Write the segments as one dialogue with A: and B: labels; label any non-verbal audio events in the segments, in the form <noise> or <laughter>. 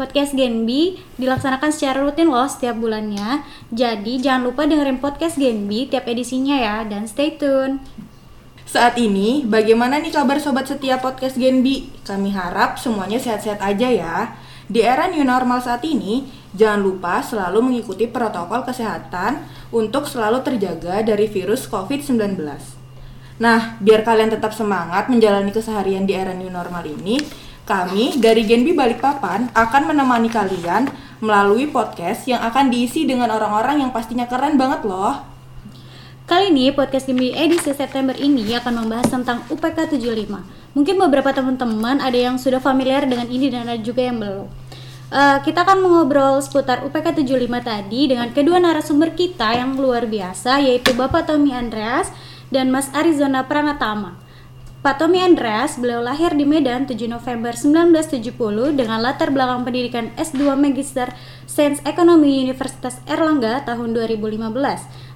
A: Podcast GNB dilaksanakan secara rutin loh setiap bulannya. Jadi jangan lupa dengerin podcast GNB tiap edisinya ya dan stay tune.
B: Saat ini, bagaimana nih kabar sobat setia podcast Genbi? Kami harap semuanya sehat-sehat aja ya. Di era new normal saat ini, jangan lupa selalu mengikuti protokol kesehatan untuk selalu terjaga dari virus COVID-19. Nah, biar kalian tetap semangat menjalani keseharian di era new normal ini, kami dari Genbi Balikpapan akan menemani kalian melalui podcast yang akan diisi dengan orang-orang yang pastinya keren banget loh.
A: Kali ini podcast Gimbi edisi September ini akan membahas tentang UPK 75. Mungkin beberapa teman-teman ada yang sudah familiar dengan ini dan ada juga yang belum. Uh, kita akan mengobrol seputar UPK 75 tadi dengan kedua narasumber kita yang luar biasa yaitu Bapak Tommy Andreas dan Mas Arizona Pranatama. Pak Tommy Andreas, beliau lahir di Medan 7 November 1970 dengan latar belakang pendidikan S2 Magister Sains Ekonomi Universitas Erlangga tahun 2015.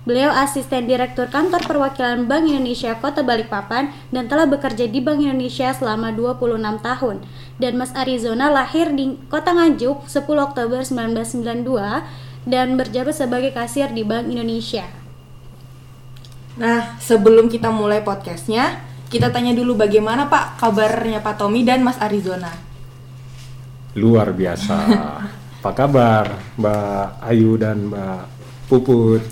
A: Beliau asisten direktur kantor perwakilan Bank Indonesia Kota Balikpapan dan telah bekerja di Bank Indonesia selama 26 tahun. Dan Mas Arizona lahir di Kota Nganjuk 10 Oktober 1992 dan berjabat sebagai kasir di Bank Indonesia.
B: Nah, sebelum kita mulai podcastnya, kita tanya dulu bagaimana Pak kabarnya Pak Tommy dan Mas Arizona.
C: Luar biasa. <laughs> Apa kabar Mbak Ayu dan Mbak Puput?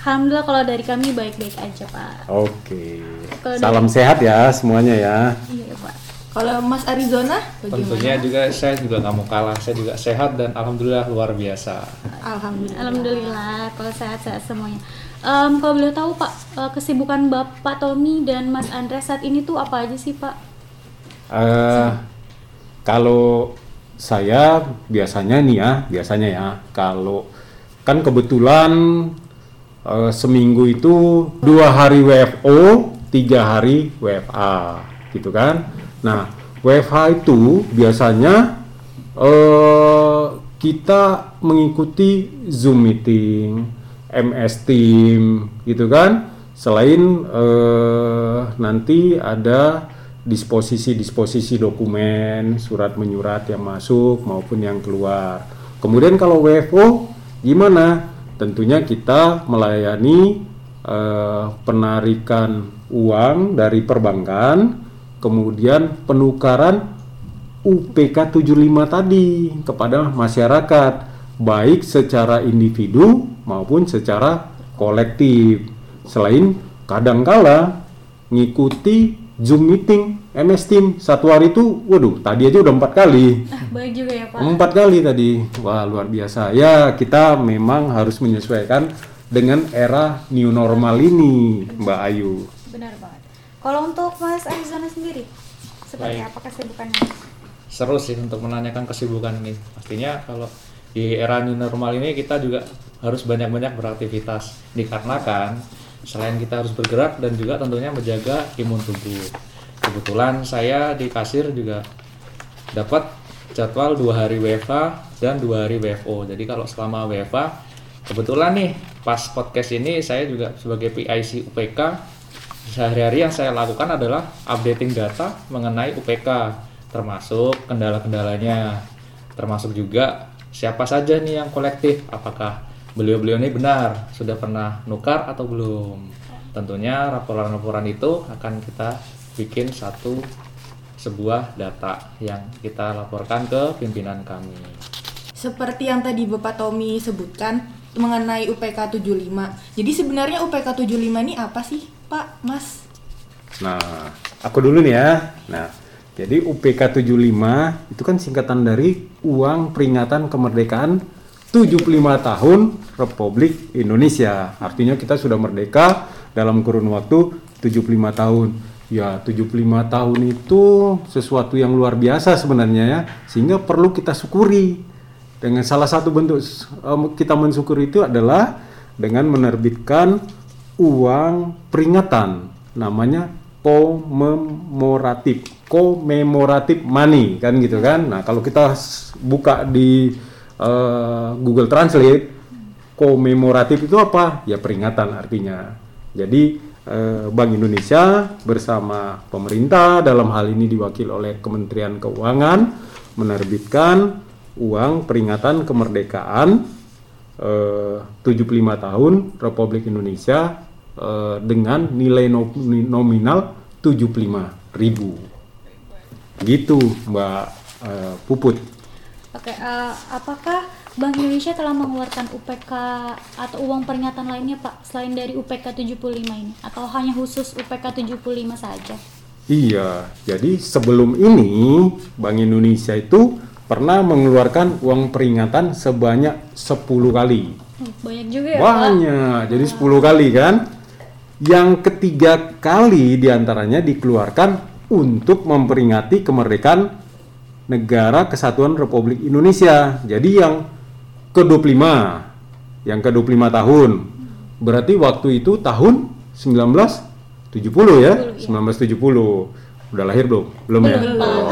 A: Alhamdulillah kalau dari kami baik-baik aja Pak.
C: Oke.
A: Kalau
C: Salam sehat ya semuanya ya.
A: Iya Pak.
B: Kalau Mas Arizona bagaimana?
D: Tentunya juga saya juga nggak mau kalah, saya juga sehat dan alhamdulillah luar biasa.
B: Alhamdulillah.
A: Alhamdulillah kalau sehat-sehat semuanya. Um, kalau boleh tahu Pak, uh, kesibukan Bapak Tommy dan Mas Andres saat ini tuh apa aja sih Pak?
C: Eh, kalau saya biasanya nih ya, biasanya ya, kalau kan kebetulan eh, seminggu itu dua hari WFO, tiga hari WFA, gitu kan? Nah, WFH itu biasanya eh, kita mengikuti Zoom meeting, MS Team, gitu kan? Selain eh, nanti ada disposisi-disposisi dokumen, surat menyurat yang masuk maupun yang keluar. Kemudian kalau WFO gimana? Tentunya kita melayani eh, penarikan uang dari perbankan, kemudian penukaran UPK 75 tadi kepada masyarakat baik secara individu maupun secara kolektif. Selain kadangkala ngikuti Zoom meeting MS Team satu hari itu, waduh, tadi aja udah empat kali,
A: Ah, baik juga ya Pak.
C: empat kali tadi, wah luar biasa. Ya kita memang harus menyesuaikan dengan era new normal ini, Mbak Ayu.
A: Benar banget. Kalau untuk Mas Arizona sendiri, seperti
D: Baik.
A: apa kesibukannya?
D: Seru sih untuk menanyakan kesibukan ini. Pastinya kalau di era new normal ini kita juga harus banyak-banyak beraktivitas dikarenakan selain kita harus bergerak dan juga tentunya menjaga imun tubuh. Kebetulan saya di kasir juga dapat jadwal dua hari WFA dan dua hari WFO. Jadi kalau selama WFA kebetulan nih pas podcast ini saya juga sebagai PIC UPK sehari-hari yang saya lakukan adalah updating data mengenai UPK termasuk kendala-kendalanya termasuk juga siapa saja nih yang kolektif apakah beliau-beliau ini benar sudah pernah nukar atau belum tentunya laporan-laporan itu akan kita bikin satu sebuah data yang kita laporkan ke pimpinan kami
B: Seperti yang tadi Bapak Tommy sebutkan mengenai UPK 75. Jadi sebenarnya UPK 75 ini apa sih, Pak, Mas?
C: Nah, aku dulu nih ya. Nah, jadi UPK 75 itu kan singkatan dari Uang Peringatan Kemerdekaan 75 tahun Republik Indonesia. Artinya kita sudah merdeka dalam kurun waktu 75 tahun. Ya, 75 tahun itu sesuatu yang luar biasa sebenarnya ya, sehingga perlu kita syukuri. Dengan salah satu bentuk kita mensyukuri itu adalah dengan menerbitkan uang peringatan namanya komemoratif. Komemoratif money kan gitu kan? Nah kalau kita buka di eh, Google Translate komemoratif itu apa? Ya peringatan artinya. Jadi eh, Bank Indonesia bersama pemerintah dalam hal ini diwakil oleh Kementerian Keuangan menerbitkan uang peringatan kemerdekaan eh, 75 tahun Republik Indonesia eh, dengan nilai no- nominal 75.000 gitu Mbak eh, Puput
A: Oke, eh, apakah Bank Indonesia telah mengeluarkan UPK atau uang peringatan lainnya Pak selain dari UPK 75 ini atau hanya khusus UPK 75 saja?
C: Iya, jadi sebelum ini Bank Indonesia itu pernah mengeluarkan uang peringatan sebanyak 10 kali.
A: Oh, banyak juga ya Pak.
C: Banyak, jadi 10 kali kan. Yang ketiga kali di antaranya dikeluarkan untuk memperingati kemerdekaan negara kesatuan Republik Indonesia. Jadi yang ke-25, yang ke-25 tahun. Berarti waktu itu tahun 1970 ya, 1970. Udah lahir belum? Belum, ya? Oh.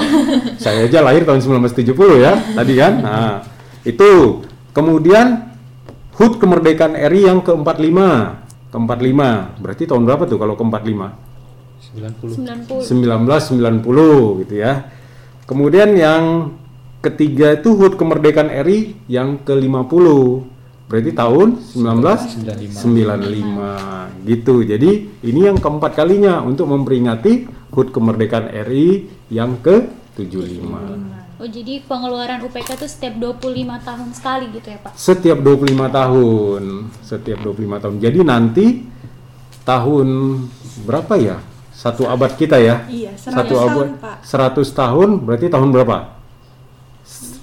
C: Saya aja lahir tahun 1970 ya, tadi kan. <laughs> Nah, itu. Kemudian HUT kemerdekaan RI yang ke-45. Ke-45. Berarti tahun berapa tuh kalau ke-45?
D: 90
A: 90.
C: 1990 gitu ya. Kemudian yang ketiga itu HUT kemerdekaan RI yang ke-50. Berarti tahun 1995 gitu. Jadi ini yang keempat kalinya untuk memperingati HUT kemerdekaan RI yang ke-75.
A: Oh, jadi pengeluaran UPK itu setiap 25 tahun sekali gitu ya Pak?
C: Setiap 25 tahun, setiap 25 tahun. Jadi nanti tahun berapa ya? Satu abad kita ya?
B: Iya, 100
C: Satu
B: tahun,
C: abad.
B: Pak.
C: 100 tahun berarti tahun berapa?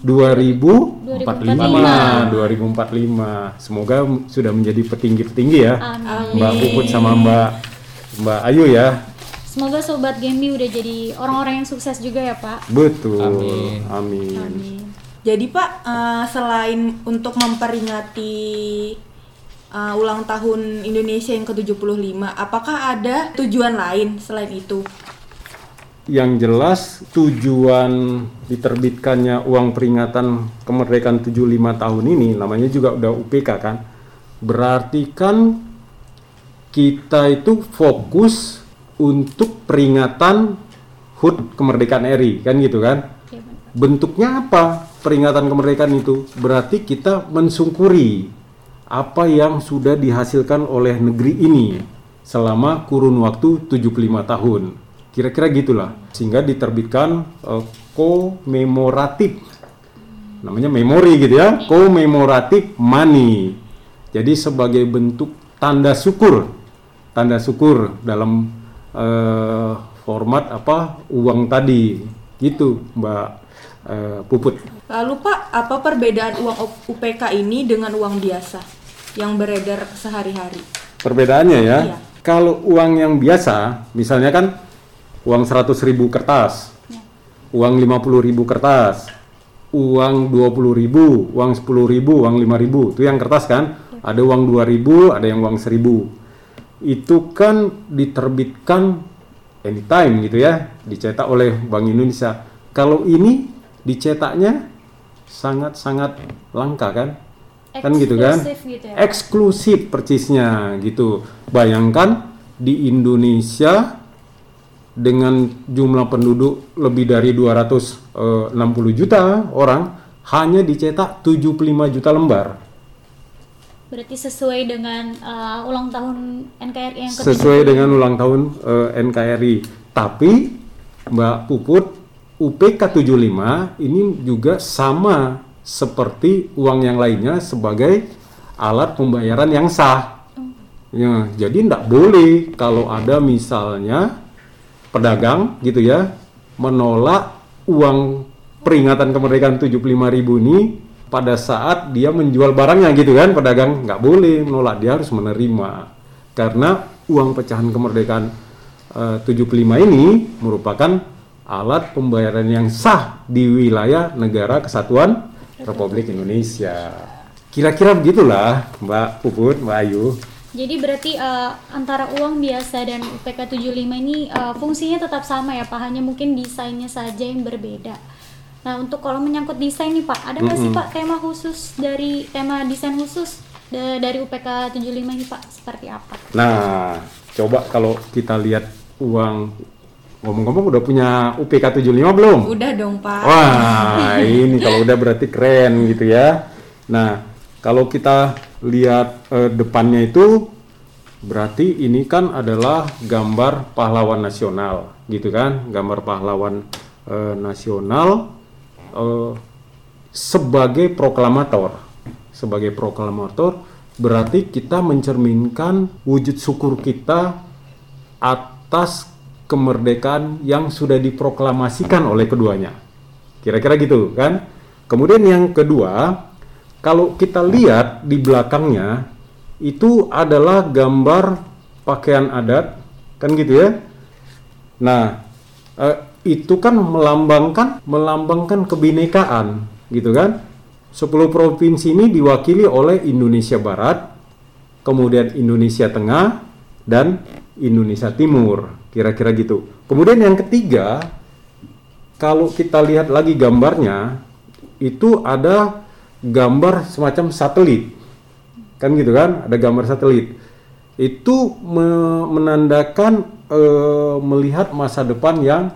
C: 2045. 2045. Semoga sudah menjadi petinggi-petinggi ya.
A: Amin.
C: Mbak Puput sama Mbak Mbak Ayu ya.
A: Semoga Sobat Gembi udah jadi orang-orang yang sukses juga ya Pak.
C: Betul.
D: Amin.
C: Amin.
B: Jadi Pak, eh, selain untuk memperingati eh, ulang tahun Indonesia yang ke-75, apakah ada tujuan lain selain itu?
C: Yang jelas tujuan diterbitkannya uang peringatan kemerdekaan 75 tahun ini namanya juga udah UPK kan. Berarti kan kita itu fokus untuk peringatan HUT kemerdekaan RI kan gitu kan.
A: Pak.
C: Bentuknya apa peringatan kemerdekaan itu? Berarti kita mensungkuri apa yang sudah dihasilkan oleh negeri ini selama kurun waktu 75 tahun. Kira-kira gitulah. Sehingga diterbitkan komemoratif. Namanya memori gitu ya, komemoratif money. Jadi sebagai bentuk tanda syukur, tanda syukur dalam eh, format apa uang tadi, gitu Mbak eh, Puput.
B: Lalu Pak, apa perbedaan uang UPK ini dengan uang biasa yang beredar sehari-hari?
C: Perbedaannya ya,
B: Iya.
C: kalau uang yang biasa, misalnya kan uang 100.000 kertas, uang 50.000 kertas, uang 20.000, uang 10.000, uang 5.000, itu yang kertas kan? Ada uang 2.000, ada yang uang 1.000. Itu kan diterbitkan anytime gitu ya, dicetak oleh Bank Indonesia. Kalau ini dicetaknya sangat-sangat langka kan? Kan gitu kan?
A: Eksklusif gitu ya.
C: eksklusif percisnya gitu. Bayangkan di Indonesia dengan jumlah penduduk lebih dari 260 juta orang hanya dicetak 75 juta lembar.
A: Berarti sesuai dengan uh, ulang tahun NKRI yang ke
C: Sesuai dengan ulang tahun eh, NKRI. Tapi Mbak Puput UPK 75 ini juga sama seperti uang yang lainnya sebagai alat pembayaran yang sah. Ya, jadi tidak boleh kalau ada misalnya pedagang gitu ya menolak uang peringatan kemerdekaan 75.000 ini pada saat dia menjual barangnya gitu kan pedagang nggak boleh menolak dia harus menerima. Karena uang pecahan kemerdekaan eh, 75 ini merupakan alat pembayaran yang sah di wilayah negara kesatuan Republik Indonesia. Kira-kira begitulah Mbak Puput Mbak Ayu.
A: Jadi berarti uh, antara uang biasa dan UPK 75 ini uh, fungsinya tetap sama ya Pak, hanya mungkin desainnya saja yang berbeda. Nah untuk kalau menyangkut desain nih Pak, ada nggak sih Pak tema khusus dari tema desain khusus da- dari UPK 75 ini Pak seperti apa?
C: Nah, coba kalau kita lihat uang ngomong-ngomong udah punya UPK 75 belum?
B: Udah dong, Pak.
C: Wah, <laughs> ini kalau udah berarti keren gitu ya. Nah, kalau kita lihat eh, depannya itu berarti ini kan adalah gambar pahlawan nasional, gitu kan? Gambar pahlawan eh, nasional eh, sebagai proklamator. Sebagai proklamator berarti kita mencerminkan wujud syukur kita atas kemerdekaan yang sudah diproklamasikan oleh keduanya. Kira-kira gitu kan? Kemudian yang kedua, kalau kita lihat di belakangnya itu adalah gambar pakaian adat, kan gitu ya? Nah, eh, itu kan melambangkan melambangkan kebinekaan, gitu kan? 10 provinsi ini diwakili oleh Indonesia Barat, kemudian Indonesia Tengah dan Indonesia Timur. Kira-kira gitu. Kemudian yang ketiga, kalau kita lihat lagi gambarnya, itu ada gambar semacam satelit. Kan gitu kan? Ada gambar satelit. Itu me- menandakan eh, melihat masa depan yang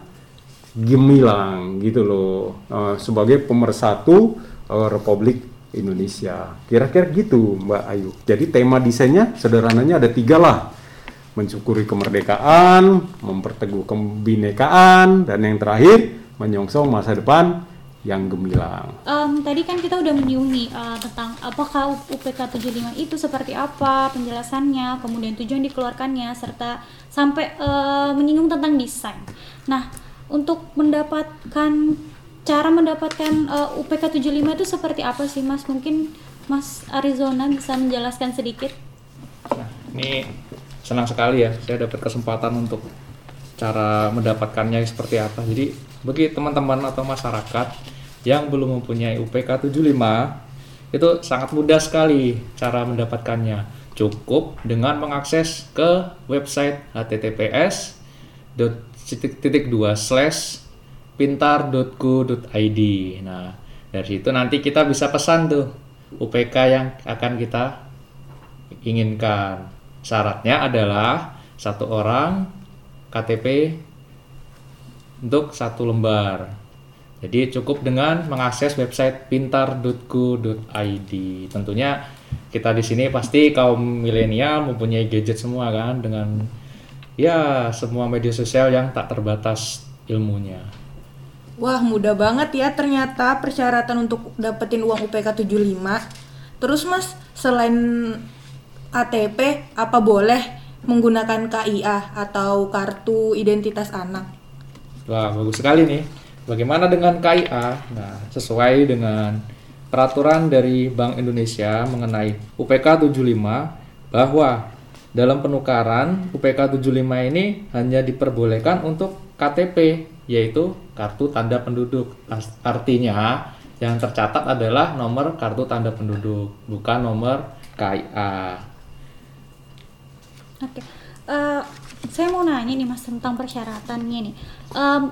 C: gemilang gitu loh. Eh, sebagai pemersatu eh, Republik Indonesia. Kira-kira gitu Mbak Ayu. Jadi tema desainnya sederhananya ada tiga lah mensyukuri kemerdekaan, memperteguh kebinekaan, dan yang terakhir menyongsong masa depan yang gemilang.
A: Em, tadi kan kita udah menyinggung eh, tentang apakah UPK 75 itu seperti apa penjelasannya, kemudian tujuan dikeluarkannya, serta sampai eh, menyinggung tentang desain. Nah, untuk mendapatkan cara mendapatkan eh, UPK 75 itu seperti apa sih Mas? Mungkin Mas Arizona bisa menjelaskan sedikit?
D: Nah, ini senang sekali ya saya dapat kesempatan untuk cara mendapatkannya seperti apa. Jadi bagi teman-teman atau masyarakat yang belum mempunyai UPK 75 itu sangat mudah sekali cara mendapatkannya. Cukup dengan mengakses ke website https titik dua slash pintar.go.id. Nah, dari situ nanti kita bisa pesan tuh UPK yang akan kita inginkan. Syaratnya adalah satu orang KTP untuk satu lembar. Jadi cukup dengan mengakses website pintar.go.id. Tentunya kita di sini pasti kaum milenial mempunyai gadget semua kan dengan ya semua media sosial yang tak terbatas ilmunya.
B: Wah, mudah banget ya ternyata persyaratan untuk dapetin uang UPK 75. Terus Mas, selain KTP, apa boleh menggunakan KIA atau kartu identitas anak?
D: Wah, bagus sekali nih. Bagaimana dengan KIA? Nah, sesuai dengan peraturan dari Bank Indonesia mengenai UPK 75 bahwa dalam penukaran UPK 75 ini hanya diperbolehkan untuk KTP yaitu kartu tanda penduduk. Artinya yang tercatat adalah nomor kartu tanda penduduk, bukan nomor KIA.
A: Oke, Eh, saya mau nanya nih mas tentang persyaratannya nih. Em,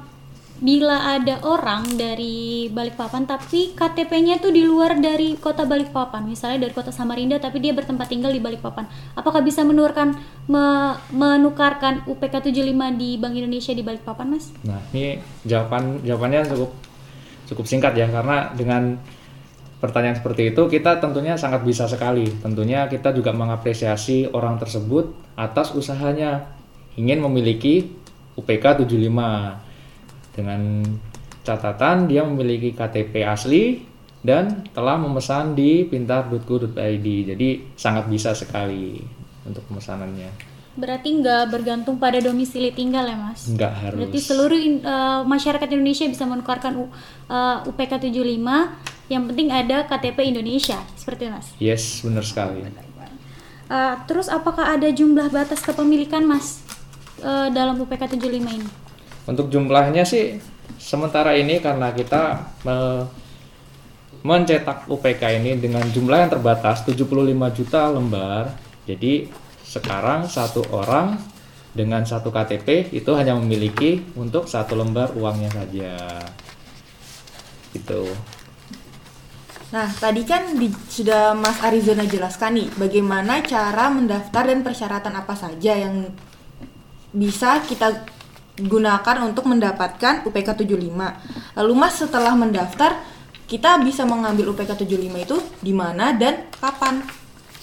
A: bila ada orang dari Balikpapan tapi KTP-nya tuh di luar dari kota Balikpapan, misalnya dari kota Samarinda tapi dia bertempat tinggal di Balikpapan, apakah bisa menukarkan me- menukarkan UPK 75 di Bank Indonesia di Balikpapan mas?
D: Nah, ini jawaban jawabannya cukup cukup singkat ya karena dengan pertanyaan seperti itu kita tentunya sangat bisa sekali. Tentunya kita juga mengapresiasi orang tersebut atas usahanya ingin memiliki UPK 75 dengan catatan dia memiliki KTP asli dan telah memesan di pintar.go.id. Jadi sangat bisa sekali untuk pemesanannya.
A: Berarti nggak bergantung pada domisili tinggal ya mas?
D: Nggak harus.
A: Berarti seluruh in- eh, masyarakat Indonesia bisa menukarkan U- eh, UPK 75 yang penting ada KTP Indonesia seperti itu mas.
D: Yes, benar sekali.
A: Eh, terus apakah ada jumlah batas kepemilikan mas eh, dalam UPK 75 ini?
D: Untuk jumlahnya sih sementara ini karena kita me- mencetak UPK ini dengan jumlah yang terbatas 75 juta lembar. Jadi sekarang satu orang dengan satu KTP itu hanya memiliki untuk satu lembar uangnya saja. Gitu.
B: Nah, tadi kan di- sudah Mas Arizona jelaskan nih bagaimana cara mendaftar dan persyaratan apa saja yang bisa kita gunakan untuk mendapatkan UPK 75. Lalu Mas setelah mendaftar, kita bisa mengambil UPK 75 itu di mana dan kapan?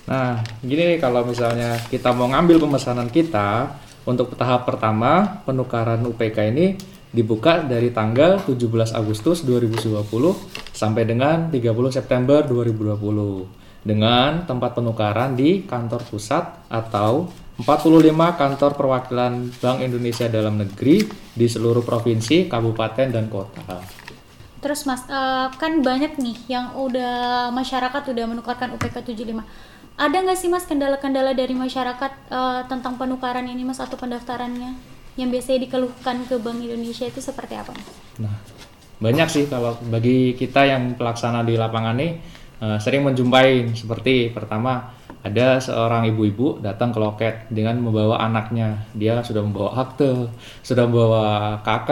D: Nah, gini nih kalau misalnya kita mau ngambil pemesanan kita untuk tahap pertama penukaran UPK ini dibuka dari tanggal 17 Agustus 2020 sampai dengan 30 September 2020 dengan tempat penukaran di kantor pusat atau 45 kantor perwakilan Bank Indonesia dalam negeri di seluruh provinsi, kabupaten, dan kota.
A: Terus Mas, eh, kan banyak nih yang udah masyarakat udah menukarkan UPK 75. Ada nggak sih Mas kendala-kendala dari masyarakat eh, tentang penukaran ini Mas atau pendaftarannya yang biasanya dikeluhkan ke Bank Indonesia itu seperti apa Mas?
D: Nah, banyak sih kalau bagi kita yang pelaksana di lapangan nih eh, sering menjumpai seperti pertama ada seorang ibu-ibu datang ke loket dengan membawa anaknya. Dia sudah membawa akte, sudah membawa KK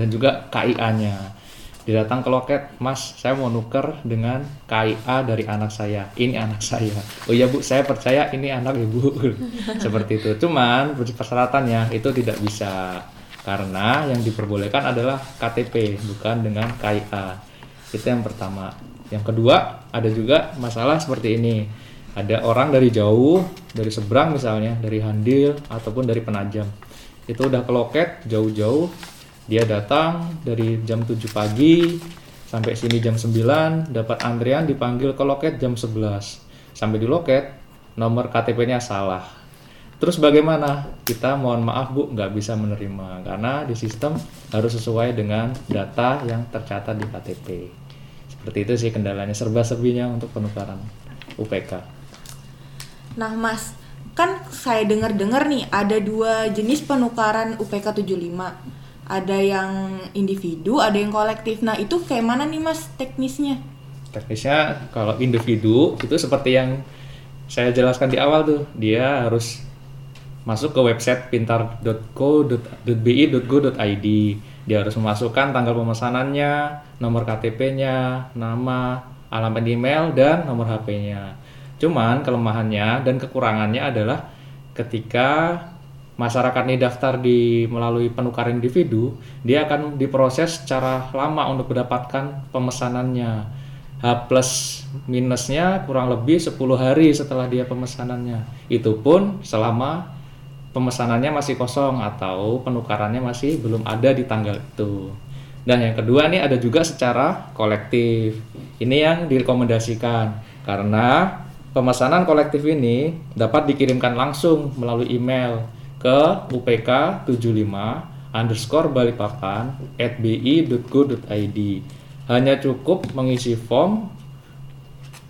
D: dan juga KIA-nya. Dia datang ke loket, Mas, saya mau nuker dengan KIA dari anak saya. Ini anak saya. Oh iya Bu, saya percaya ini anak Ibu. <laughs> Seperti itu. Cuman persyaratannya itu tidak bisa. Karena yang diperbolehkan adalah KTP, bukan dengan KIA. Itu yang pertama. Yang kedua, ada juga masalah seperti ini ada orang dari jauh dari seberang misalnya dari Handil ataupun dari Penajam. Itu udah ke loket jauh-jauh dia datang dari jam 7 pagi sampai sini jam 9 dapat antrian dipanggil ke loket jam 11 sampai di loket nomor KTP-nya salah. Terus bagaimana? Kita mohon maaf bu nggak bisa menerima karena di sistem harus sesuai dengan data yang tercatat di KTP seperti itu sih kendalanya serba serbinya untuk penukaran UPK
B: Nah, Mas, kan saya dengar-dengar nih ada dua jenis penukaran UPK 75. Ada yang individu, ada yang kolektif. Nah, itu kayak mana nih, Mas, teknisnya?
D: teknisnya kalau individu itu seperti yang saya jelaskan di awal tuh dia harus masuk ke website pintar.co.bi.go.id dia harus memasukkan tanggal pemesanannya nomor KTP-nya nama alamat email dan nomor HP-nya cuman kelemahannya dan kekurangannya adalah ketika masyarakat ini daftar di melalui penukaran individu, dia akan diproses secara lama untuk mendapatkan pemesanannya. H plus minusnya kurang lebih 10 hari setelah dia pemesanannya. Itu pun selama pemesanannya masih kosong atau penukarannya masih belum ada di tanggal itu. Dan yang kedua nih ada juga secara kolektif. Ini yang direkomendasikan karena pemesanan kolektif ini dapat dikirimkan langsung melalui email ke upk 75 underscore balikpapan at bi.go.id hanya cukup mengisi form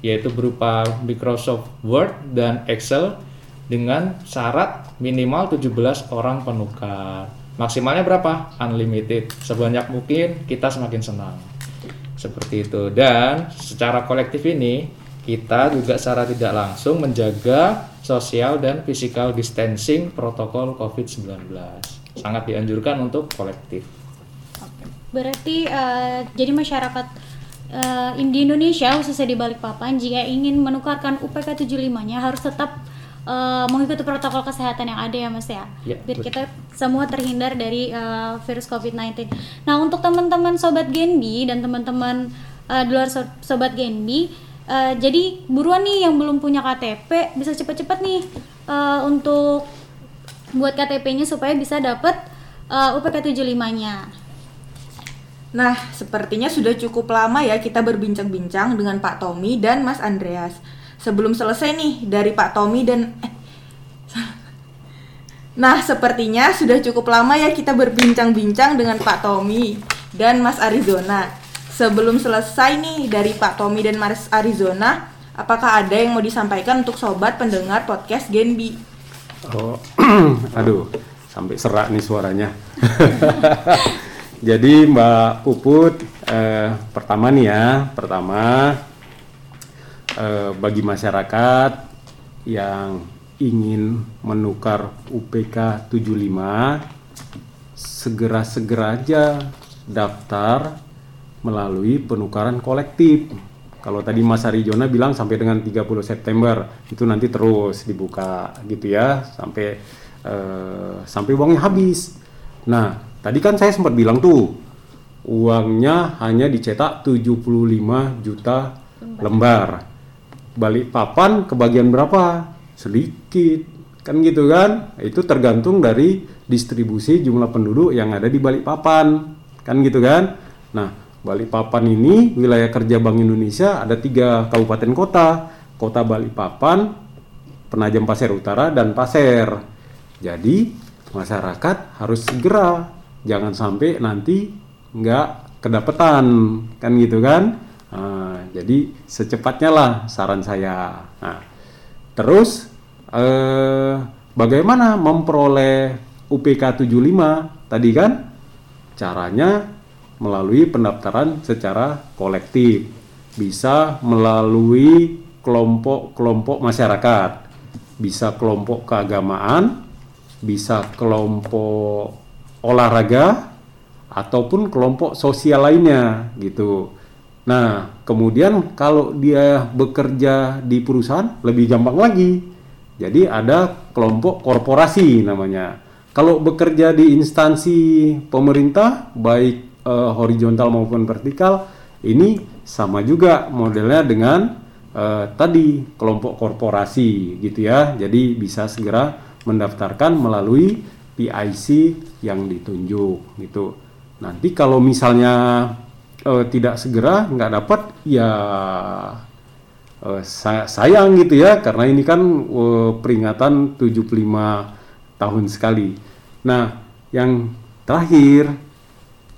D: yaitu berupa Microsoft Word dan Excel dengan syarat minimal 17 orang penukar. Maksimalnya berapa? unlimited. Sebanyak mungkin kita semakin senang. Seperti itu. Dan secara kolektif ini kita juga secara tidak langsung menjaga sosial dan physical distancing protokol COVID-19. Sangat dianjurkan untuk kolektif.
A: Berarti uh, jadi masyarakat uh, di Indonesia khususnya di Balikpapan jika ingin menukarkan UPK 75-nya harus tetap uh, mengikuti protokol kesehatan yang ada ya Mas ya.
D: Ya,
A: Biar
D: betul.
A: kita semua terhindar dari uh, virus COVID-19. Nah, untuk teman-teman sobat Genbi dan teman-teman uh, di luar so- sobat Genbi Uh, jadi buruan nih yang belum punya KTP bisa cepet-cepet nih uh, untuk buat KTP-nya supaya bisa dapet uh, UPK 75-nya.
B: Nah, sepertinya sudah cukup lama ya kita berbincang-bincang dengan Pak Tommy dan Mas Andreas. Sebelum selesai nih dari Pak Tommy dan eh, <laughs> Nah, sepertinya sudah cukup lama ya kita berbincang-bincang dengan Pak Tommy dan Mas Arizona. Sebelum selesai nih dari Pak Tommy dan Mas Arizona, apakah ada yang mau disampaikan untuk sobat pendengar podcast Genbi?
C: Oh, <clears throat> aduh, sampai serak nih suaranya. <laughs> Jadi Mbak Puput, eh, pertama nih ya, pertama eh, bagi masyarakat yang ingin menukar UPK 75, segera-segera aja daftar melalui penukaran kolektif. Kalau tadi Mas Arijona bilang sampai dengan 30 September itu nanti terus dibuka gitu ya sampai eh, sampai uangnya habis. Nah, tadi kan saya sempat bilang tuh uangnya hanya dicetak 75 juta lembar. Balik papan kebagian berapa? Sedikit. Kan gitu kan? Itu tergantung dari distribusi jumlah penduduk yang ada di Balikpapan. Kan gitu kan? Nah, Balikpapan ini wilayah kerja Bank Indonesia ada tiga kabupaten kota, kota Balikpapan, Penajam Pasir Utara dan Pasir. Jadi masyarakat harus segera, jangan sampai nanti nggak kedapetan, kan gitu kan? Nah, jadi secepatnya lah saran saya. Nah, terus eh, bagaimana memperoleh UPK 75 tadi kan? Caranya melalui pendaftaran secara kolektif, bisa melalui kelompok-kelompok masyarakat, bisa kelompok keagamaan, bisa kelompok olahraga, ataupun kelompok sosial lainnya gitu. Nah, kemudian kalau dia bekerja di perusahaan lebih gampang lagi. Jadi ada kelompok korporasi namanya. Kalau bekerja di instansi pemerintah baik uh, horizontal maupun vertikal ini sama juga modelnya dengan uh, tadi kelompok korporasi gitu ya. Jadi bisa segera mendaftarkan melalui PIC yang ditunjuk gitu. Nanti kalau misalnya uh, tidak segera nggak dapat ya uh, sayang gitu ya karena ini kan uh, peringatan 75 tahun sekali. Nah, yang terakhir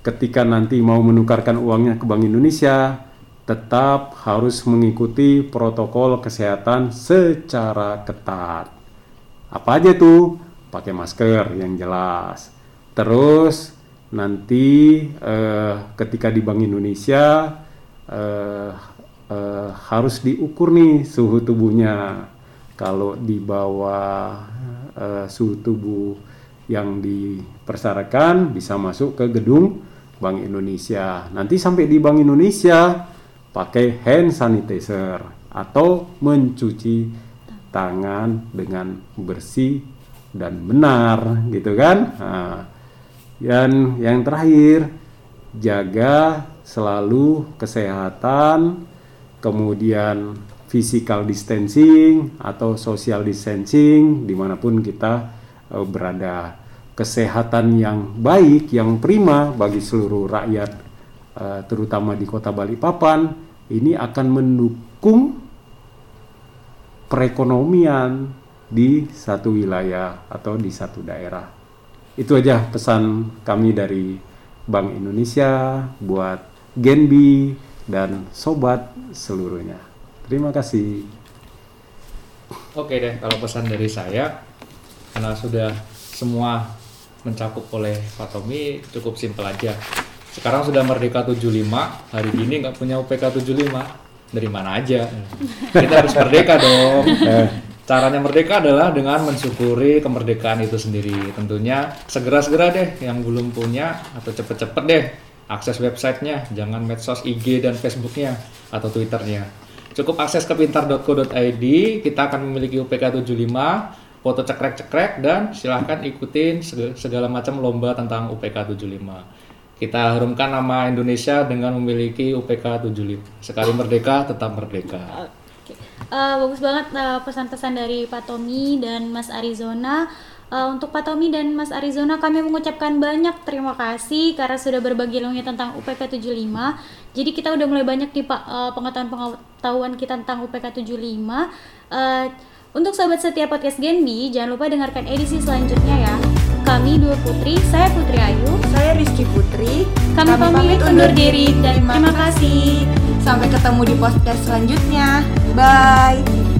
C: ketika nanti mau menukarkan uangnya ke Bank Indonesia tetap harus mengikuti protokol kesehatan secara ketat. Apa aja tuh? Pakai masker yang jelas. Terus nanti eh, ketika di Bank Indonesia eh, eh, harus diukur nih suhu tubuhnya. Kalau di bawah eh, suhu tubuh yang dipersyaratkan bisa masuk ke gedung Bank Indonesia. Nanti sampai di Bank Indonesia pakai hand sanitizer atau mencuci tangan dengan bersih dan benar gitu kan. Nah, dan yang terakhir jaga selalu kesehatan, kemudian physical distancing atau social distancing di mana pun kita uh, berada kesehatan yang baik, yang prima bagi seluruh rakyat, uh, terutama di kota Balikpapan, ini akan mendukung perekonomian di satu wilayah atau di satu daerah. Itu aja pesan kami dari Bank Indonesia buat Genbi dan sobat seluruhnya. Terima kasih.
D: Oke deh, kalau pesan dari saya, karena sudah semua mencakup oleh Pak Tommy cukup simpel aja. Sekarang sudah Merdeka 75, hari ini nggak punya UPK 75. Dari mana aja? Kita harus merdeka dong. Caranya merdeka adalah dengan mensyukuri kemerdekaan itu sendiri. Tentunya segera-segera deh yang belum punya atau cepet-cepet deh akses websitenya, jangan medsos IG dan Facebooknya atau Twitternya. Cukup akses ke pintar.co.id, kita akan memiliki UPK 75 foto cekrek-cekrek dan silahkan ikutin segala macam lomba tentang UPK 75. Kita harumkan nama Indonesia dengan memiliki UPK 75. Sekali merdeka, tetap merdeka.
A: Uh, bagus banget uh, pesan-pesan dari Pak Tommy dan Mas Arizona. Uh, untuk Pak Tommy dan Mas Arizona kami mengucapkan banyak terima kasih karena sudah berbagi ilmunya tentang UPK 75. Jadi kita udah mulai banyak di uh, pengetahuan-pengetahuan kita tentang UPK 75. Uh, untuk sobat setia podcast Genbi, jangan lupa dengarkan edisi selanjutnya ya. Kami dua putri, saya Putri Ayu,
B: saya Rizky Putri.
A: Kami, Kami pamit undur diri dan terima kasih.
B: Sampai ketemu di podcast selanjutnya. Bye.